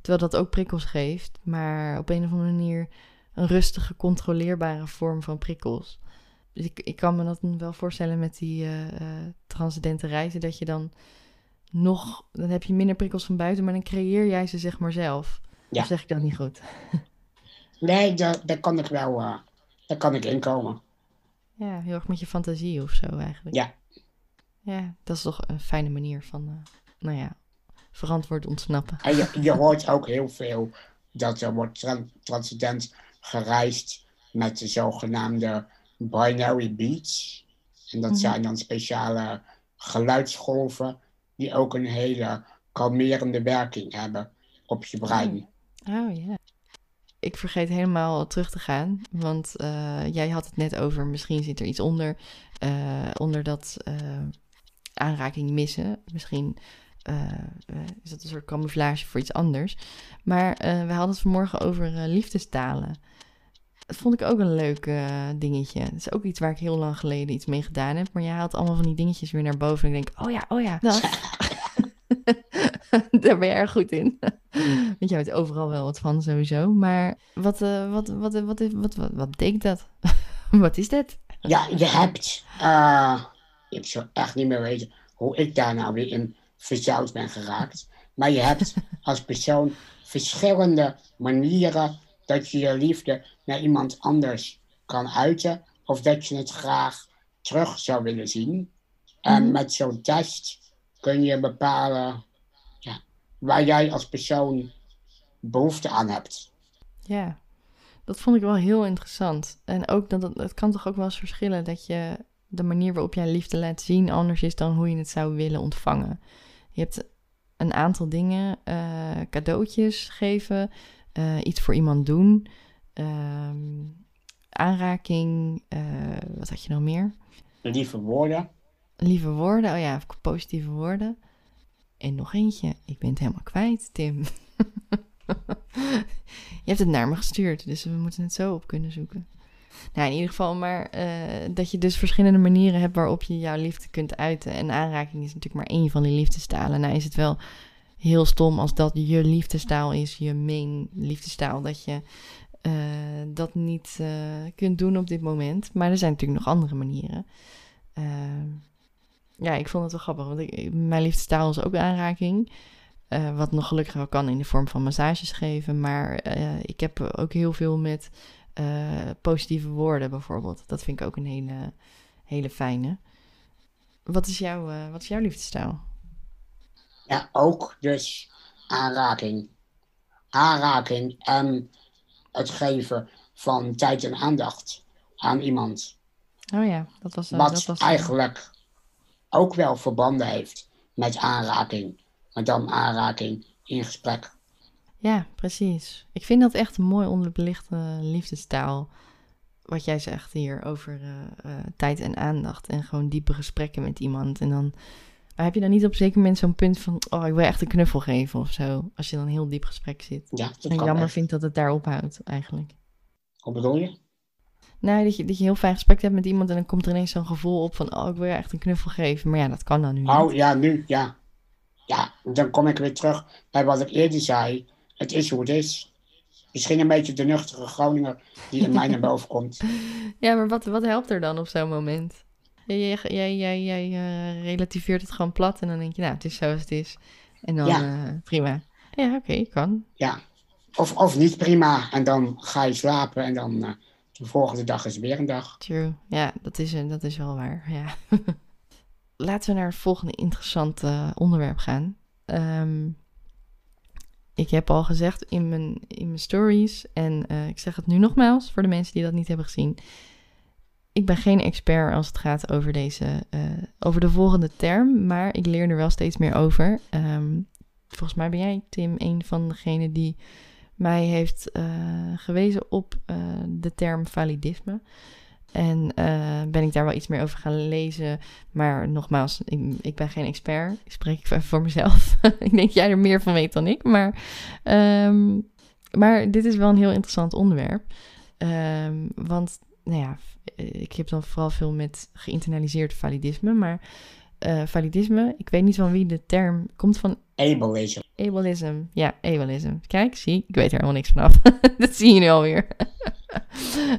Speaker 1: Terwijl dat ook prikkels geeft, maar op een of andere manier een rustige, controleerbare vorm van prikkels. Dus ik, ik kan me dat wel voorstellen met die eh, eh, transcendente reizen, dat je dan nog, dan heb je minder prikkels van buiten, maar dan creëer jij ze zeg maar zelf.
Speaker 2: Ja.
Speaker 1: Of zeg ik dat niet goed?
Speaker 2: Nee, daar, daar kan ik wel, eh, daar kan ik inkomen.
Speaker 1: Ja, heel erg met je fantasie of zo eigenlijk.
Speaker 2: Ja.
Speaker 1: Ja, dat is toch een fijne manier van, eh, nou ja, verantwoord ontsnappen.
Speaker 2: En je, je hoort ook heel veel dat er wordt tran- transcendent gereisd met de zogenaamde binary beats. En dat
Speaker 1: Mhm.
Speaker 2: zijn dan speciale geluidsgolven die ook een hele kalmerende werking hebben op je brein.
Speaker 1: Oh ja. Ik vergeet helemaal terug te gaan, want eh, jij had het net over, misschien zit er iets onder, eh, onder dat eh, aanraking missen. Misschien is dat een soort camouflage voor iets anders. Maar we hadden het vanmorgen over liefdestalen. Dat vond ik ook een leuk dingetje. Dat is ook iets waar ik heel lang geleden iets mee gedaan heb. Maar jij haalt allemaal van die dingetjes weer naar boven. En ik denk, oh ja, oh ja, dat. Daar ben je erg goed in. Want jij weet overal wel wat van sowieso. Maar wat, eh, wat, wat, wat, wat, wat, wat, betekent dat? wat is dit?
Speaker 2: Ja, je hebt, eh, ik zou echt niet meer weten hoe ik daar nou weer in verzeild ben geraakt. Maar je hebt als persoon verschillende manieren dat je je liefde naar iemand anders kan uiten. Of dat je het graag terug zou willen zien. En
Speaker 1: Mhm.
Speaker 2: met zo'n test kun je bepalen waar jij als persoon behoefte aan hebt.
Speaker 1: Ja, dat vond ik wel heel interessant. En ook dat het, het kan toch ook wel eens verschillen dat je de manier waarop jij liefde laat zien anders is dan hoe je het zou willen ontvangen. Je hebt een aantal dingen, eh, cadeautjes geven, eh, iets voor iemand doen, ehm, aanraking, eh, wat had je nog meer?
Speaker 2: Lieve woorden.
Speaker 1: Lieve woorden, oh ja, positieve woorden. En nog eentje, ik ben het helemaal kwijt, Tim. je hebt het naar me gestuurd, dus we moeten het zo op kunnen zoeken. Nou, in ieder geval, maar eh, dat je dus verschillende manieren hebt waarop je jouw liefde kunt uiten. En aanraking is natuurlijk maar één van die liefdestalen. Nou is het wel heel stom als dat je liefdestaal is, je main liefdestaal, dat je uh, dat niet uh, kunt doen op dit moment. Maar er zijn natuurlijk nog andere manieren. Ja, ik vond het wel grappig, want ik, mijn liefdestaal is ook aanraking. wat nog gelukkig wel kan in de vorm van massages geven. Maar ik heb ook heel veel met positieve woorden bijvoorbeeld. Dat vind ik ook een hele, hele fijne. Wat is, jouw, wat is jouw liefdestaal?
Speaker 2: Ja, ook dus aanraking. Aanraking en het geven van tijd en aandacht aan iemand.
Speaker 1: Oh ja, dat was...
Speaker 2: Wat
Speaker 1: dat was,
Speaker 2: eigenlijk ook wel verbanden heeft met aanraking. Maar dan aanraking in gesprek.
Speaker 1: Ja, precies. Ik vind dat echt een mooi onderbelichte liefdestaal. Wat jij zegt hier over uh, uh, tijd en aandacht. En gewoon diepe gesprekken met iemand. En dan maar heb je dan niet op een zeker moment zo'n punt van... oh, ik wil echt een knuffel geven of zo? Als je dan een heel diep gesprek zit.
Speaker 2: Ja, dat
Speaker 1: en jammer
Speaker 2: echt.
Speaker 1: vindt dat het daar ophoudt, eigenlijk.
Speaker 2: Hoe bedoel je?
Speaker 1: Nou, dat je, dat je heel fijn gesprek hebt met iemand... en dan komt er ineens zo'n gevoel op van... oh, ik wil je echt een knuffel geven. Maar ja, dat kan dan nu niet.
Speaker 2: Oh ja, nu, ja. Ja, dan kom ik weer terug bij wat ik eerder zei. Het is hoe het is. Misschien een beetje de nuchtere Groninger die in mij naar boven komt.
Speaker 1: Ja, maar wat, wat helpt er dan op zo'n moment? Jij, jij, jij, jij uh, relativeert het gewoon plat en dan denk je, nou, het is zoals het is. En dan
Speaker 2: Ja.
Speaker 1: uh, prima. Ja, oké, kan.
Speaker 2: Ja. Of, of niet prima. En dan ga je slapen en dan eh, de volgende dag is weer een dag.
Speaker 1: True. Ja, dat is, eh, dat is wel waar. Ja. Laten we naar het volgende interessante onderwerp gaan. Ehm, ik heb al gezegd in mijn, in mijn stories, en eh, ik zeg het nu nogmaals voor de mensen die dat niet hebben gezien. Ik ben geen expert als het gaat over, deze, eh, over de volgende term, maar ik leer er wel steeds meer over. Ehm, volgens mij ben jij, Tim, een van degenen die mij heeft eh, gewezen op eh, de term validisme. En eh, ben ik daar wel iets meer over gaan lezen. Maar nogmaals, ik, ik ben geen expert. Ik spreek even voor mezelf. ik denk jij er meer van weet dan ik. Maar, ehm, maar dit is wel een heel interessant onderwerp. Ehm, want, nou ja, ik heb dan vooral veel met geïnternaliseerd validisme. Maar validisme, ik weet niet van wie de term komt van
Speaker 2: Ableism.
Speaker 1: Ableism. Ja, ableism. Kijk, zie, ik weet er helemaal niks vanaf. dat zie je nu alweer.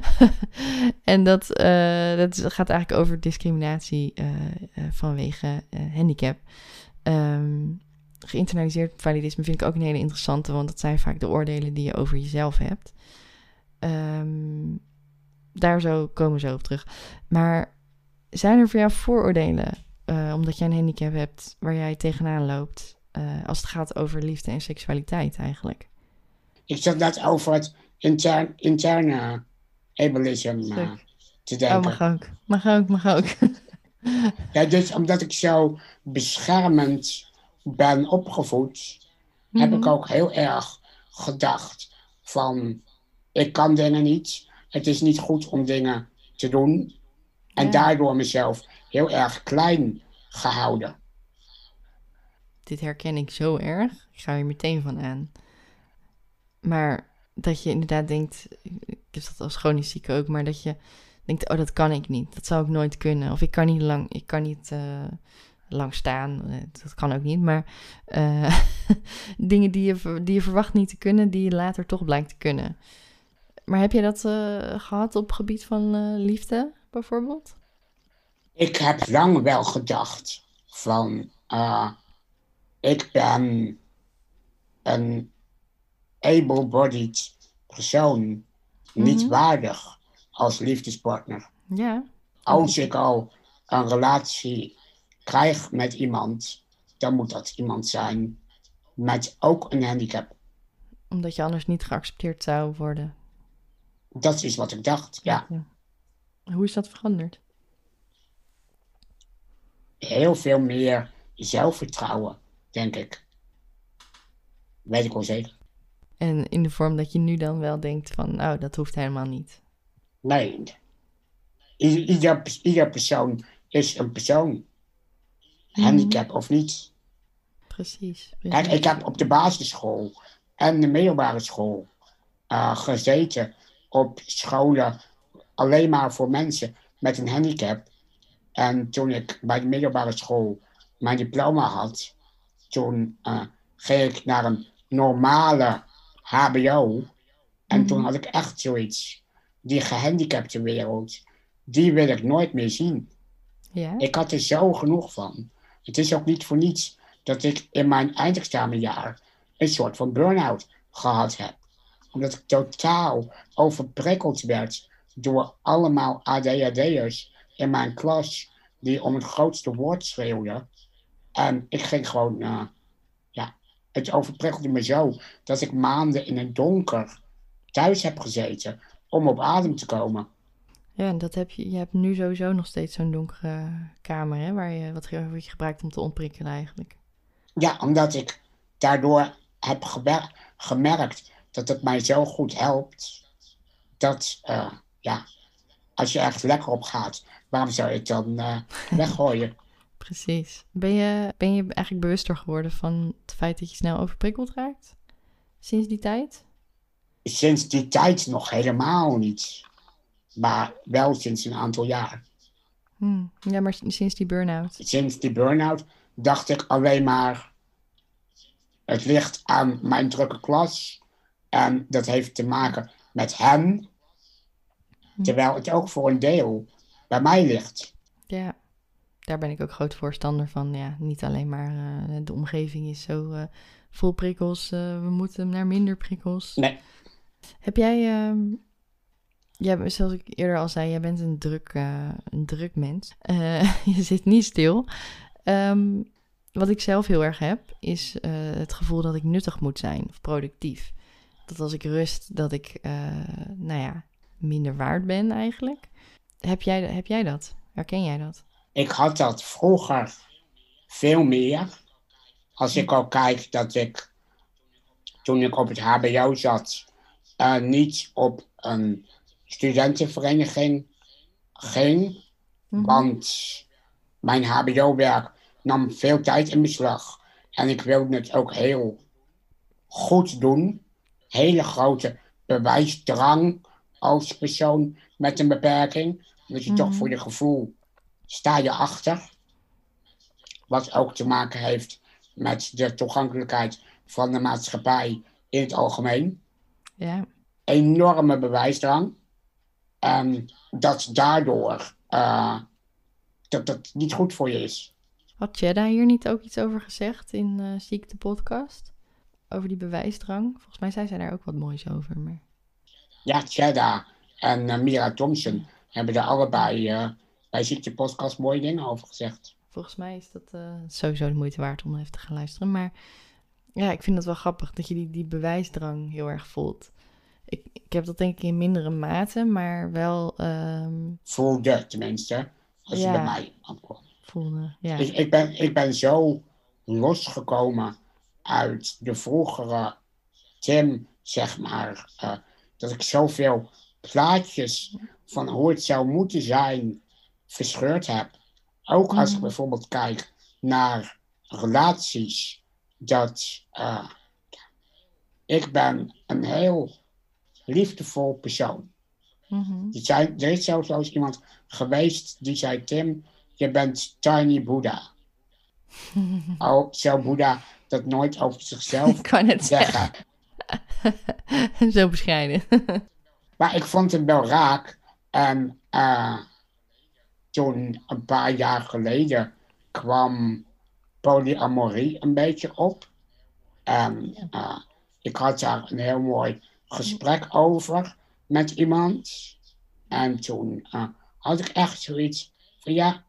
Speaker 1: en dat, eh, dat gaat eigenlijk over discriminatie eh, eh, vanwege handicap. Ehm, geïnternaliseerd validisme vind ik ook een hele interessante, want dat zijn vaak de oordelen die je over jezelf hebt. Ehm, daar zo komen we zo op terug. Maar zijn er voor jou vooroordelen, omdat jij een handicap hebt, waar jij tegenaan loopt, eh, als het gaat over liefde en seksualiteit eigenlijk?
Speaker 2: Ik zat net over het intern, interne ableism eh, te
Speaker 1: Oh,
Speaker 2: denken.
Speaker 1: mag ook. Mag ook, mag ook.
Speaker 2: Ja, dus omdat ik zo beschermend ben opgevoed, heb ik
Speaker 1: Mhm.
Speaker 2: ook heel erg gedacht van, ik kan dingen niet. Het is niet goed om dingen te doen. En
Speaker 1: Ja.
Speaker 2: daardoor mezelf heel erg klein gehouden.
Speaker 1: Dit herken ik zo erg. Ik ga hier meteen van aan. Maar dat je inderdaad denkt, ik heb dat als chronisch zieke ook, maar dat je denkt, oh, dat kan ik niet. Dat zou ik nooit kunnen. Of ik kan niet lang, ik kan niet eh, lang staan. Eh, Dat kan ook niet. Maar eh, dingen die je, die je verwacht niet te kunnen, die je later toch blijkt te kunnen. Maar heb je dat eh, gehad op gebied van liefde, bijvoorbeeld?
Speaker 2: Ik heb lang wel gedacht van, ik ben een able-bodied persoon, niet
Speaker 1: Mhm.
Speaker 2: waardig als liefdespartner.
Speaker 1: Ja.
Speaker 2: Als ik al een relatie krijg met iemand, dan moet dat iemand zijn met ook een handicap.
Speaker 1: Omdat je anders niet geaccepteerd zou worden.
Speaker 2: Dat is wat ik dacht, ja.
Speaker 1: Hoe is dat veranderd?
Speaker 2: Heel veel meer zelfvertrouwen, denk ik. Weet ik wel zeker.
Speaker 1: En in de vorm dat je nu dan wel denkt van, nou, dat hoeft helemaal niet.
Speaker 2: Nee. Ieder, ieder persoon is een persoon. Handicap of niet.
Speaker 1: Precies.
Speaker 2: Kijk, ik heb op de basisschool en de middelbare school eh, gezeten op scholen alleen maar voor mensen met een handicap. En toen ik bij de middelbare school mijn diploma had, toen uh, ging ik naar een normale HBO. En toen had ik echt zoiets, die gehandicapte wereld, die wil ik nooit meer zien. Ik had er zo genoeg van. Het is ook niet voor niets dat ik in mijn eindexamenjaar een soort van burn-out gehad heb. Omdat ik totaal overprikkeld werd door allemaal ADHD'ers in mijn klas die om het grootste woord schreeuwden. En ik ging gewoon, uh, ja, het overprikkelde me zo dat ik maanden in het donker thuis heb gezeten om op adem te komen.
Speaker 1: Ja, en dat heb je, je hebt nu sowieso nog steeds zo'n donkere kamer, hè, waar je, wat je gebruikt om te ontprikkelen eigenlijk.
Speaker 2: Ja, omdat ik daardoor heb gemerkt dat het mij zo goed helpt. Dat, uh, ja, als je echt lekker op gaat, waarom zou je het dan uh, weggooien?
Speaker 1: Precies. Ben je, ben je eigenlijk bewuster geworden van het feit dat je snel overprikkeld raakt? Sinds die tijd?
Speaker 2: Sinds die tijd nog helemaal niet. Maar wel sinds een aantal jaar.
Speaker 1: Hmm. Ja, maar sinds die burn-out?
Speaker 2: Sinds die burn-out dacht ik alleen maar... Het ligt aan mijn drukke klas. En dat heeft te maken met hen. Hmm. Terwijl het ook voor een deel bij mij ligt.
Speaker 1: Ja, daar ben ik ook groot voorstander van. Ja, niet alleen maar uh, de omgeving is zo uh, vol prikkels. Uh, we moeten naar minder prikkels.
Speaker 2: Nee.
Speaker 1: Heb jij... Ja, zoals ik eerder al zei, jij bent een druk, een druk mens. je zit niet stil. Um, wat ik zelf heel erg heb, is het gevoel dat ik nuttig moet zijn of productief. Dat als ik rust, dat ik, nou ja, minder waard ben eigenlijk. Heb jij, heb jij dat? Herken jij dat?
Speaker 2: Ik had dat vroeger veel meer. Als ik al kijk dat ik, toen ik op het HBO zat, uh, niet op een studentenvereniging ging. Mm-hmm. Want mijn HBO-werk nam veel tijd in beslag. En ik wilde het ook heel goed doen. Hele grote bewijsdrang als persoon met een beperking. Dat je toch mhm. voor je gevoel sta je achter. Wat ook te maken heeft met de toegankelijkheid van de maatschappij in het algemeen.
Speaker 1: Ja.
Speaker 2: Enorme bewijsdrang. En dat daardoor uh, dat het niet goed voor je is.
Speaker 1: Had Jedda hier niet ook iets over gezegd in uh, Ziekte Podcast? Over die bewijsdrang? Volgens mij zei zij daar ook wat moois over. Maar...
Speaker 2: Ja, Jedda en uh, Mira Thompson hebben er allebei uh, bij Ziekte Podcast mooie dingen over gezegd.
Speaker 1: Volgens mij is dat uh, sowieso de moeite waard om even te gaan luisteren. Maar ja, ik vind het wel grappig dat je die, die bewijsdrang heel erg voelt. Ik, ik heb dat denk ik in mindere mate, maar wel... Um...
Speaker 2: Voelde tenminste, als ja, je bij mij aankwam.
Speaker 1: Voelde, ja.
Speaker 2: Ik, ik, ben, ik ben zo losgekomen uit de vroegere Tim, zeg maar, uh, dat ik zoveel plaatjes van hoe het zou moeten zijn verscheurd heb. Ook als ik mm. bijvoorbeeld kijk naar relaties, dat uh, ik ben een heel liefdevol persoon.
Speaker 1: Mm-hmm.
Speaker 2: Die zei, er is zelfs eens iemand geweest die zei, Tim, je bent tiny Buddha. oh, zou Boeddha dat nooit over zichzelf
Speaker 1: ik kan het zeggen. zeggen. Zo bescheiden.
Speaker 2: Maar ik vond het wel raak. En uh, toen, een paar jaar geleden, kwam polyamorie een beetje op. En uh, ik had daar een heel mooi gesprek over met iemand. En toen uh, had ik echt zoiets van ja,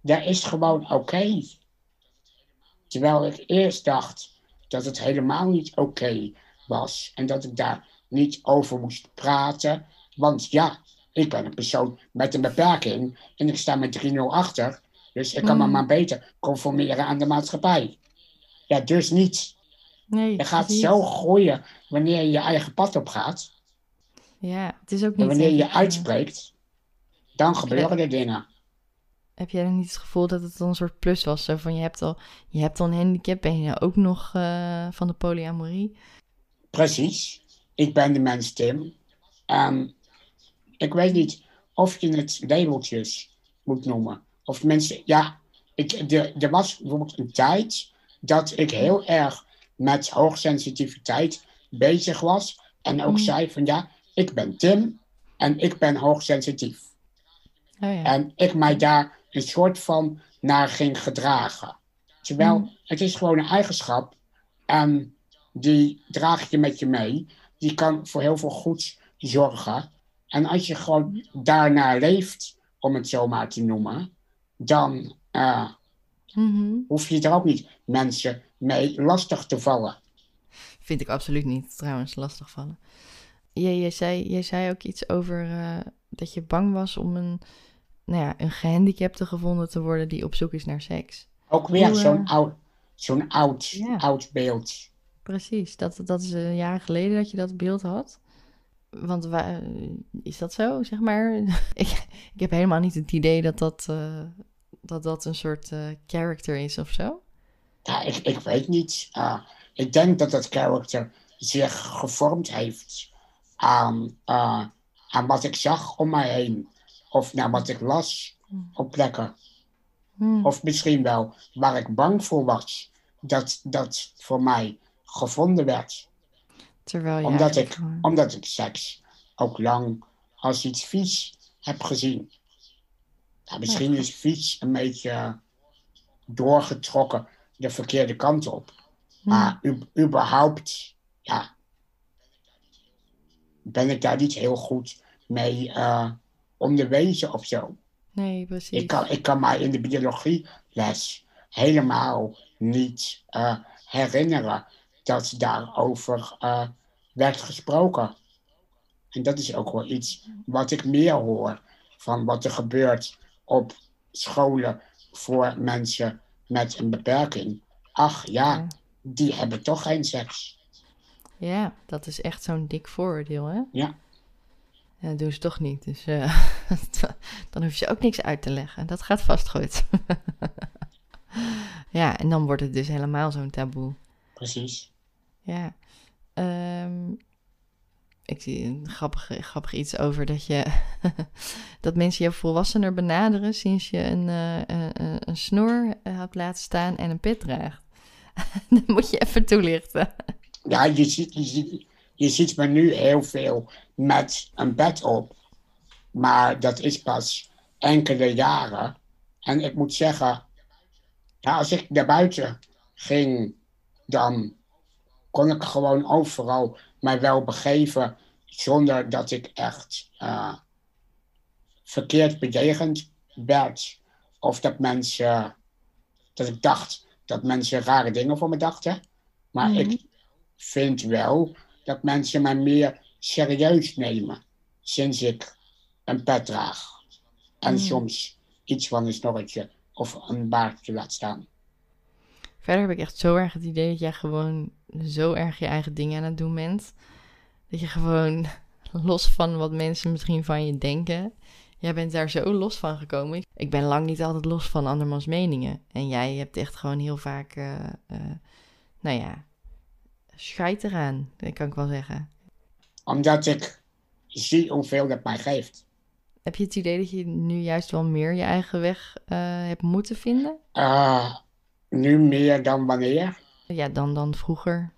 Speaker 2: dat is gewoon oké. Okay. Terwijl ik eerst dacht dat het helemaal niet oké okay was. En dat ik daar niet over moest praten. Want ja, ik ben een persoon met een beperking en ik sta met 3-0 achter. Dus ik kan me mm. maar beter conformeren aan de maatschappij. Ja, dus niet.
Speaker 1: Nee,
Speaker 2: je gaat zo groeien wanneer je je eigen pad op gaat.
Speaker 1: Ja, het is ook niet...
Speaker 2: En wanneer je uitspreekt, dan gebeuren er dingen.
Speaker 1: Heb jij dan niet het gevoel dat het dan een soort plus was? Zo van, je hebt al, je hebt al een handicap en je nou ook nog uh, van de polyamorie?
Speaker 2: Precies. Ik ben de mens Tim. En ik weet niet of je het labeltjes moet noemen. Of mensen, ja, ik, de, er was bijvoorbeeld een tijd dat ik heel erg met hoogsensitiviteit bezig was. En ook
Speaker 1: Mm.
Speaker 2: zei van ja, ik ben Tim en ik ben hoogsensitief.
Speaker 1: Oh ja.
Speaker 2: En ik mij daar een soort van naar ging gedragen. Terwijl
Speaker 1: Mm.
Speaker 2: het is gewoon een eigenschap en die draag je met je mee. Die kan voor heel veel goeds zorgen. En als je gewoon daarnaar leeft, om het zo maar te noemen, dan eh,
Speaker 1: Mhm.
Speaker 2: hoef je er ook niet mensen mee lastig te vallen.
Speaker 1: Vind ik absoluut niet, trouwens, lastigvallen. Je, je, zei, je zei ook iets over eh, dat je bang was om een, nou ja, een gehandicapte gevonden te worden die op zoek is naar seks.
Speaker 2: Ook weer zo'n
Speaker 1: eh,
Speaker 2: oud, zo'n oud,
Speaker 1: Ja.
Speaker 2: oud beeld.
Speaker 1: Precies, dat, dat is een jaar geleden dat je dat beeld had. Want wa- is dat zo, zeg maar? ik, ik heb helemaal niet het idee dat dat, eh, dat, dat een soort eh, character is of zo.
Speaker 2: Ja, ik, ik weet niet. Uh, ik denk dat dat karakter zich gevormd heeft aan, uh, aan wat ik zag om mij heen. Of naar wat ik las op plekken.
Speaker 1: Hmm.
Speaker 2: Of misschien wel waar ik bang voor was. Dat dat voor mij gevonden werd.
Speaker 1: Terwijl je
Speaker 2: Omdat ik,
Speaker 1: gewoon-
Speaker 2: omdat ik seks ook lang als iets vies heb gezien. Ja, misschien
Speaker 1: Ja.
Speaker 2: is vies een beetje doorgetrokken de verkeerde kant op. Maar u- überhaupt, ja, ben ik daar niet heel goed mee eh, onderwezen of zo.
Speaker 1: Nee, precies.
Speaker 2: Ik kan, ik kan mij in de biologieles helemaal niet eh, herinneren dat daarover eh, werd gesproken. En dat is ook wel iets wat ik meer hoor van wat er gebeurt op scholen voor mensen met een beperking. Ach ja, die hebben toch geen seks.
Speaker 1: Ja, dat is echt zo'n dik vooroordeel, hè?
Speaker 2: Ja.
Speaker 1: Ja, dat doen ze toch niet. Dus eh, dan hoef je ook niks uit te leggen. Dat gaat vast goed. ja, en dan wordt het dus helemaal zo'n taboe.
Speaker 2: Precies.
Speaker 1: Ja. Ehm, ik zie een grappig, grappig iets over dat je dat mensen je volwassener benaderen sinds je een, eh, een, een- een snor eh, had laten staan en een pit draagt. dat moet je even toelichten.
Speaker 2: Ja, je ziet, je, ziet, je ziet me nu heel veel met een bed op. Maar dat is pas enkele jaren. En ik moet zeggen, als ik naar buiten ging, dan kon ik gewoon overal mij wel begeven zonder dat ik echt eh, verkeerd bejegend werd. Of dat mensen, dat ik dacht dat mensen rare dingen voor me dachten. Maar
Speaker 1: Mhm.
Speaker 2: ik vind wel dat mensen mij meer serieus nemen sinds ik een pet draag. En
Speaker 1: Mhm.
Speaker 2: soms iets van een snorretje of een baardje laat staan.
Speaker 1: Verder heb ik echt zo erg het idee dat jij gewoon zo erg je eigen dingen aan het doen bent. Dat je gewoon los van wat mensen misschien van je denken. Jij bent daar zo los van gekomen. Ik ben lang niet altijd los van andermans meningen. En jij hebt echt gewoon heel vaak, eh, eh, nou ja, scheid eraan. Dat kan ik wel zeggen.
Speaker 2: Omdat ik zie hoeveel dat mij geeft.
Speaker 1: Heb je het idee dat je nu juist wel meer je eigen weg eh, hebt moeten vinden?
Speaker 2: Eh, nu meer dan wanneer.
Speaker 1: Ja, dan, dan vroeger.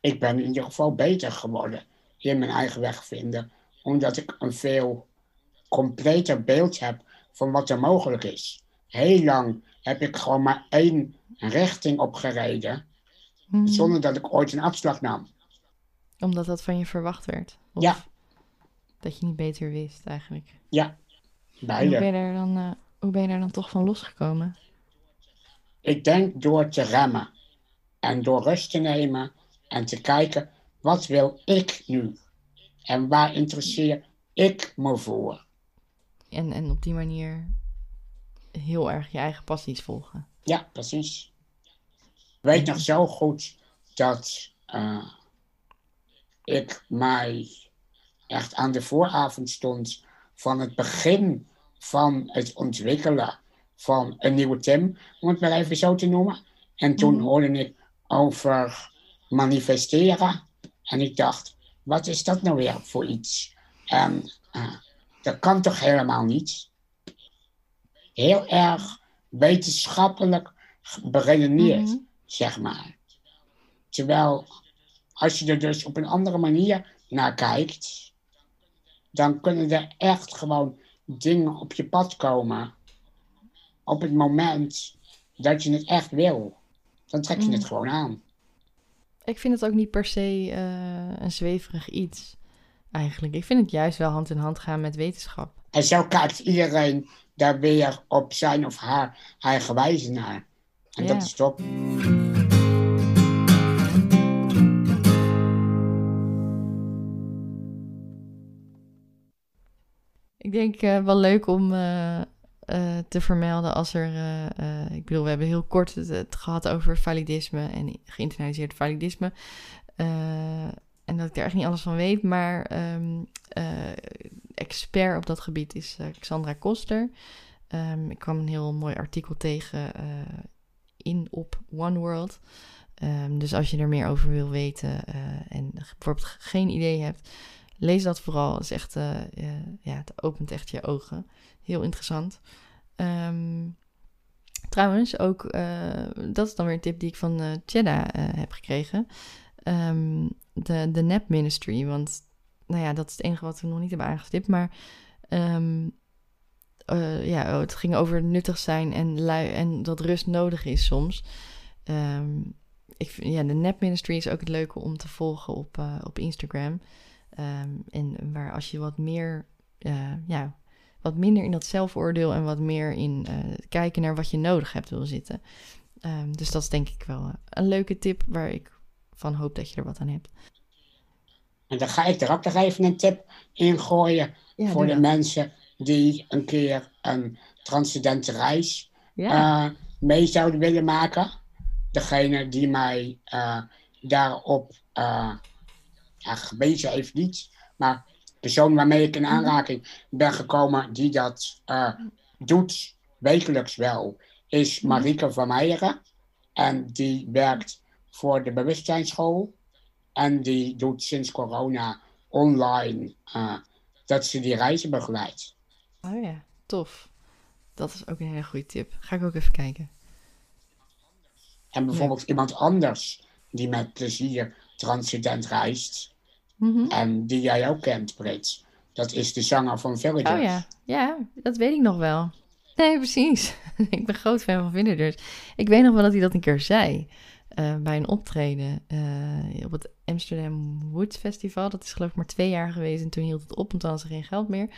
Speaker 2: Ik ben in ieder geval beter geworden in mijn eigen weg vinden. Omdat ik een veel completer beeld heb van wat er mogelijk is. Heel lang heb ik gewoon maar één richting opgereden.
Speaker 1: Mhm.
Speaker 2: Zonder dat ik ooit een afslag nam.
Speaker 1: Omdat dat van je verwacht werd? Of
Speaker 2: Ja.
Speaker 1: Dat je niet beter wist eigenlijk?
Speaker 2: Ja,
Speaker 1: En hoe,
Speaker 2: beide.
Speaker 1: ben je er dan, eh, hoe ben je er dan toch van losgekomen?
Speaker 2: Ik denk door te remmen en door rust te nemen en te kijken, wat wil ik nu? En waar interesseer ik me voor?
Speaker 1: En, en op die manier heel erg je eigen passies volgen.
Speaker 2: Ja, precies. Ik weet nog zo goed dat eh, ik mij echt aan de vooravond stond van het begin van het ontwikkelen van een nieuwe Tim, om het maar even zo te noemen. En toen
Speaker 1: Mhm.
Speaker 2: hoorde ik over manifesteren. En ik dacht, wat is dat nou weer voor iets? En eh, Dat kan toch helemaal niet? Heel erg wetenschappelijk beredeneerd,
Speaker 1: Mhm.
Speaker 2: zeg maar. Terwijl, als je er dus op een andere manier naar kijkt, dan kunnen er echt gewoon dingen op je pad komen. Op het moment dat je het echt wil. Dan trek je
Speaker 1: Mm.
Speaker 2: het gewoon aan.
Speaker 1: Ik vind het ook niet per se eh, een zweverig iets, eigenlijk. Ik vind het juist wel hand in hand gaan met wetenschap.
Speaker 2: En zo kijkt iedereen daar weer op zijn of haar eigen wijze naar. En
Speaker 1: Ja.
Speaker 2: dat is top.
Speaker 1: Ik denk eh, wel leuk om eh, eh, te vermelden als er... eh, eh, ik bedoel, we hebben heel kort het, gehad over validisme en geïnternaliseerd validisme. En dat ik er echt niet alles van weet, maar eh, expert op dat gebied is Xandra Koster. Ehm, ik kwam een heel mooi artikel tegen in op One World. Ehm, dus als je er meer over wil weten en bijvoorbeeld geen idee hebt, lees dat vooral. Is echt, eh, eh, ja, het opent echt je ogen. Heel interessant. Ehm, trouwens, ook, eh, dat is dan weer een tip die ik van eh Chedda heb gekregen. Ehm, de, de Nap Ministry, want nou ja, dat is het enige wat we nog niet hebben aangestipt. Maar ehm, eh, ja, oh, het ging over nuttig zijn en, lui, en dat rust nodig is soms. Ik, ja, de Nap Ministry is ook het leuke om te volgen op, op Instagram. Ehm, en waar als je wat meer, eh, ja, wat minder in dat zelfoordeel en wat meer in eh, kijken naar wat je nodig hebt wil zitten. Ehm, dus dat is denk ik wel eh, een leuke tip waar ik van hoop dat je er wat aan hebt.
Speaker 2: En dan ga ik er ook nog even een tip in gooien
Speaker 1: Ja,
Speaker 2: voor de mensen die een keer een transcendente reis
Speaker 1: Ja,
Speaker 2: mee zouden willen maken. Degene die mij daarop ja, gewezen heeft niet, maar de persoon waarmee ik in aanraking ben gekomen die dat eh, doet wekelijks wel, is Marieke van Meijeren. En die werkt voor de bewustzijnsschool. En die doet sinds corona online eh, dat ze die reizen begeleidt.
Speaker 1: oh ja, tof. Dat is ook een hele goede tip. Ga ik ook even kijken.
Speaker 2: En bijvoorbeeld iemand anders die met plezier transcendent reist.
Speaker 1: Mhm.
Speaker 2: En die jij ook kent, Brits. Dat is de zanger van Villagers.
Speaker 1: Oh ja, ja, dat weet ik nog wel. Nee, precies. ik ben groot fan van Villagers. Ik weet nog wel dat hij dat een keer zei. eh, bij een optreden eh, op het Amsterdam Woods Festival. Dat is geloof ik maar twee jaar geweest en toen hield het op, want dan was er geen geld meer.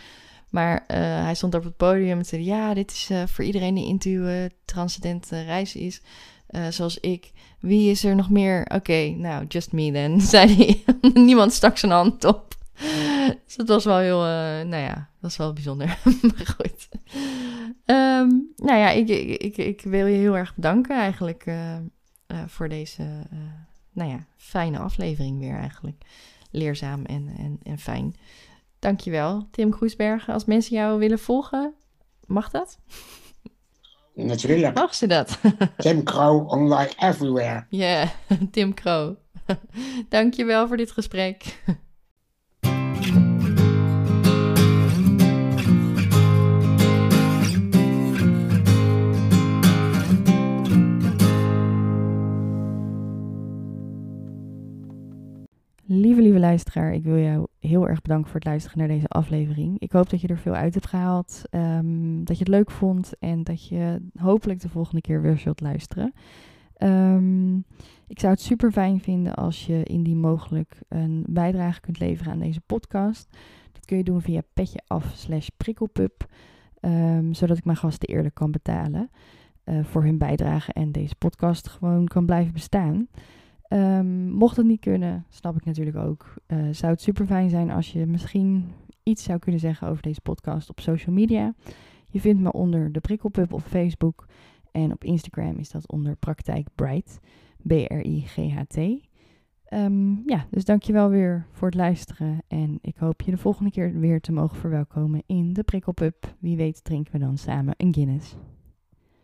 Speaker 1: Maar eh, hij stond op het podium en zei: Ja, dit is voor iedereen die into transcendente reizen is, eh, zoals ik. Wie is er nog meer? Oké, nou, just me then, zei hij. Niemand stak zijn hand op. Dus dat was wel heel, eh, nou ja, dat was wel bijzonder. maar goed. Ehm, nou ja, ik, ik, ik, wil je heel erg bedanken eigenlijk eh, voor deze, nou ja, fijne aflevering weer eigenlijk. Leerzaam en, en, en fijn. Dankjewel, Tim Groesbergen. Als mensen jou willen volgen, mag dat?
Speaker 2: Natuurlijk.
Speaker 1: Mag ze dat?
Speaker 2: Tim Crow online everywhere.
Speaker 1: Ja, Tim Kroo. Dankjewel voor dit gesprek. Lieve, lieve luisteraar, ik wil jou heel erg bedanken voor het luisteren naar deze aflevering. Ik hoop dat je er veel uit hebt gehaald, ehm, dat je het leuk vond en dat je hopelijk de volgende keer weer zult luisteren. Ehm, ik zou het super fijn vinden als je indien mogelijk een bijdrage kunt leveren aan deze podcast. Dat kun je doen via petje af slash prikkelpup, ehm, zodat ik mijn gasten eerlijk kan betalen eh, voor hun bijdrage en deze podcast gewoon kan blijven bestaan. Ehm, mocht het niet kunnen, snap ik natuurlijk ook. eh, zou het super fijn zijn als je misschien iets zou kunnen zeggen over deze podcast op social media. Je vindt me onder de Prikkelpub op Facebook. En op Instagram is dat onder Praktijk Bright. B-R-I-G-H-T. Ehm, ja, dus dankjewel weer voor het luisteren. En ik hoop je de volgende keer weer te mogen verwelkomen in de Prikkelpub. Wie weet drinken we dan samen een Guinness.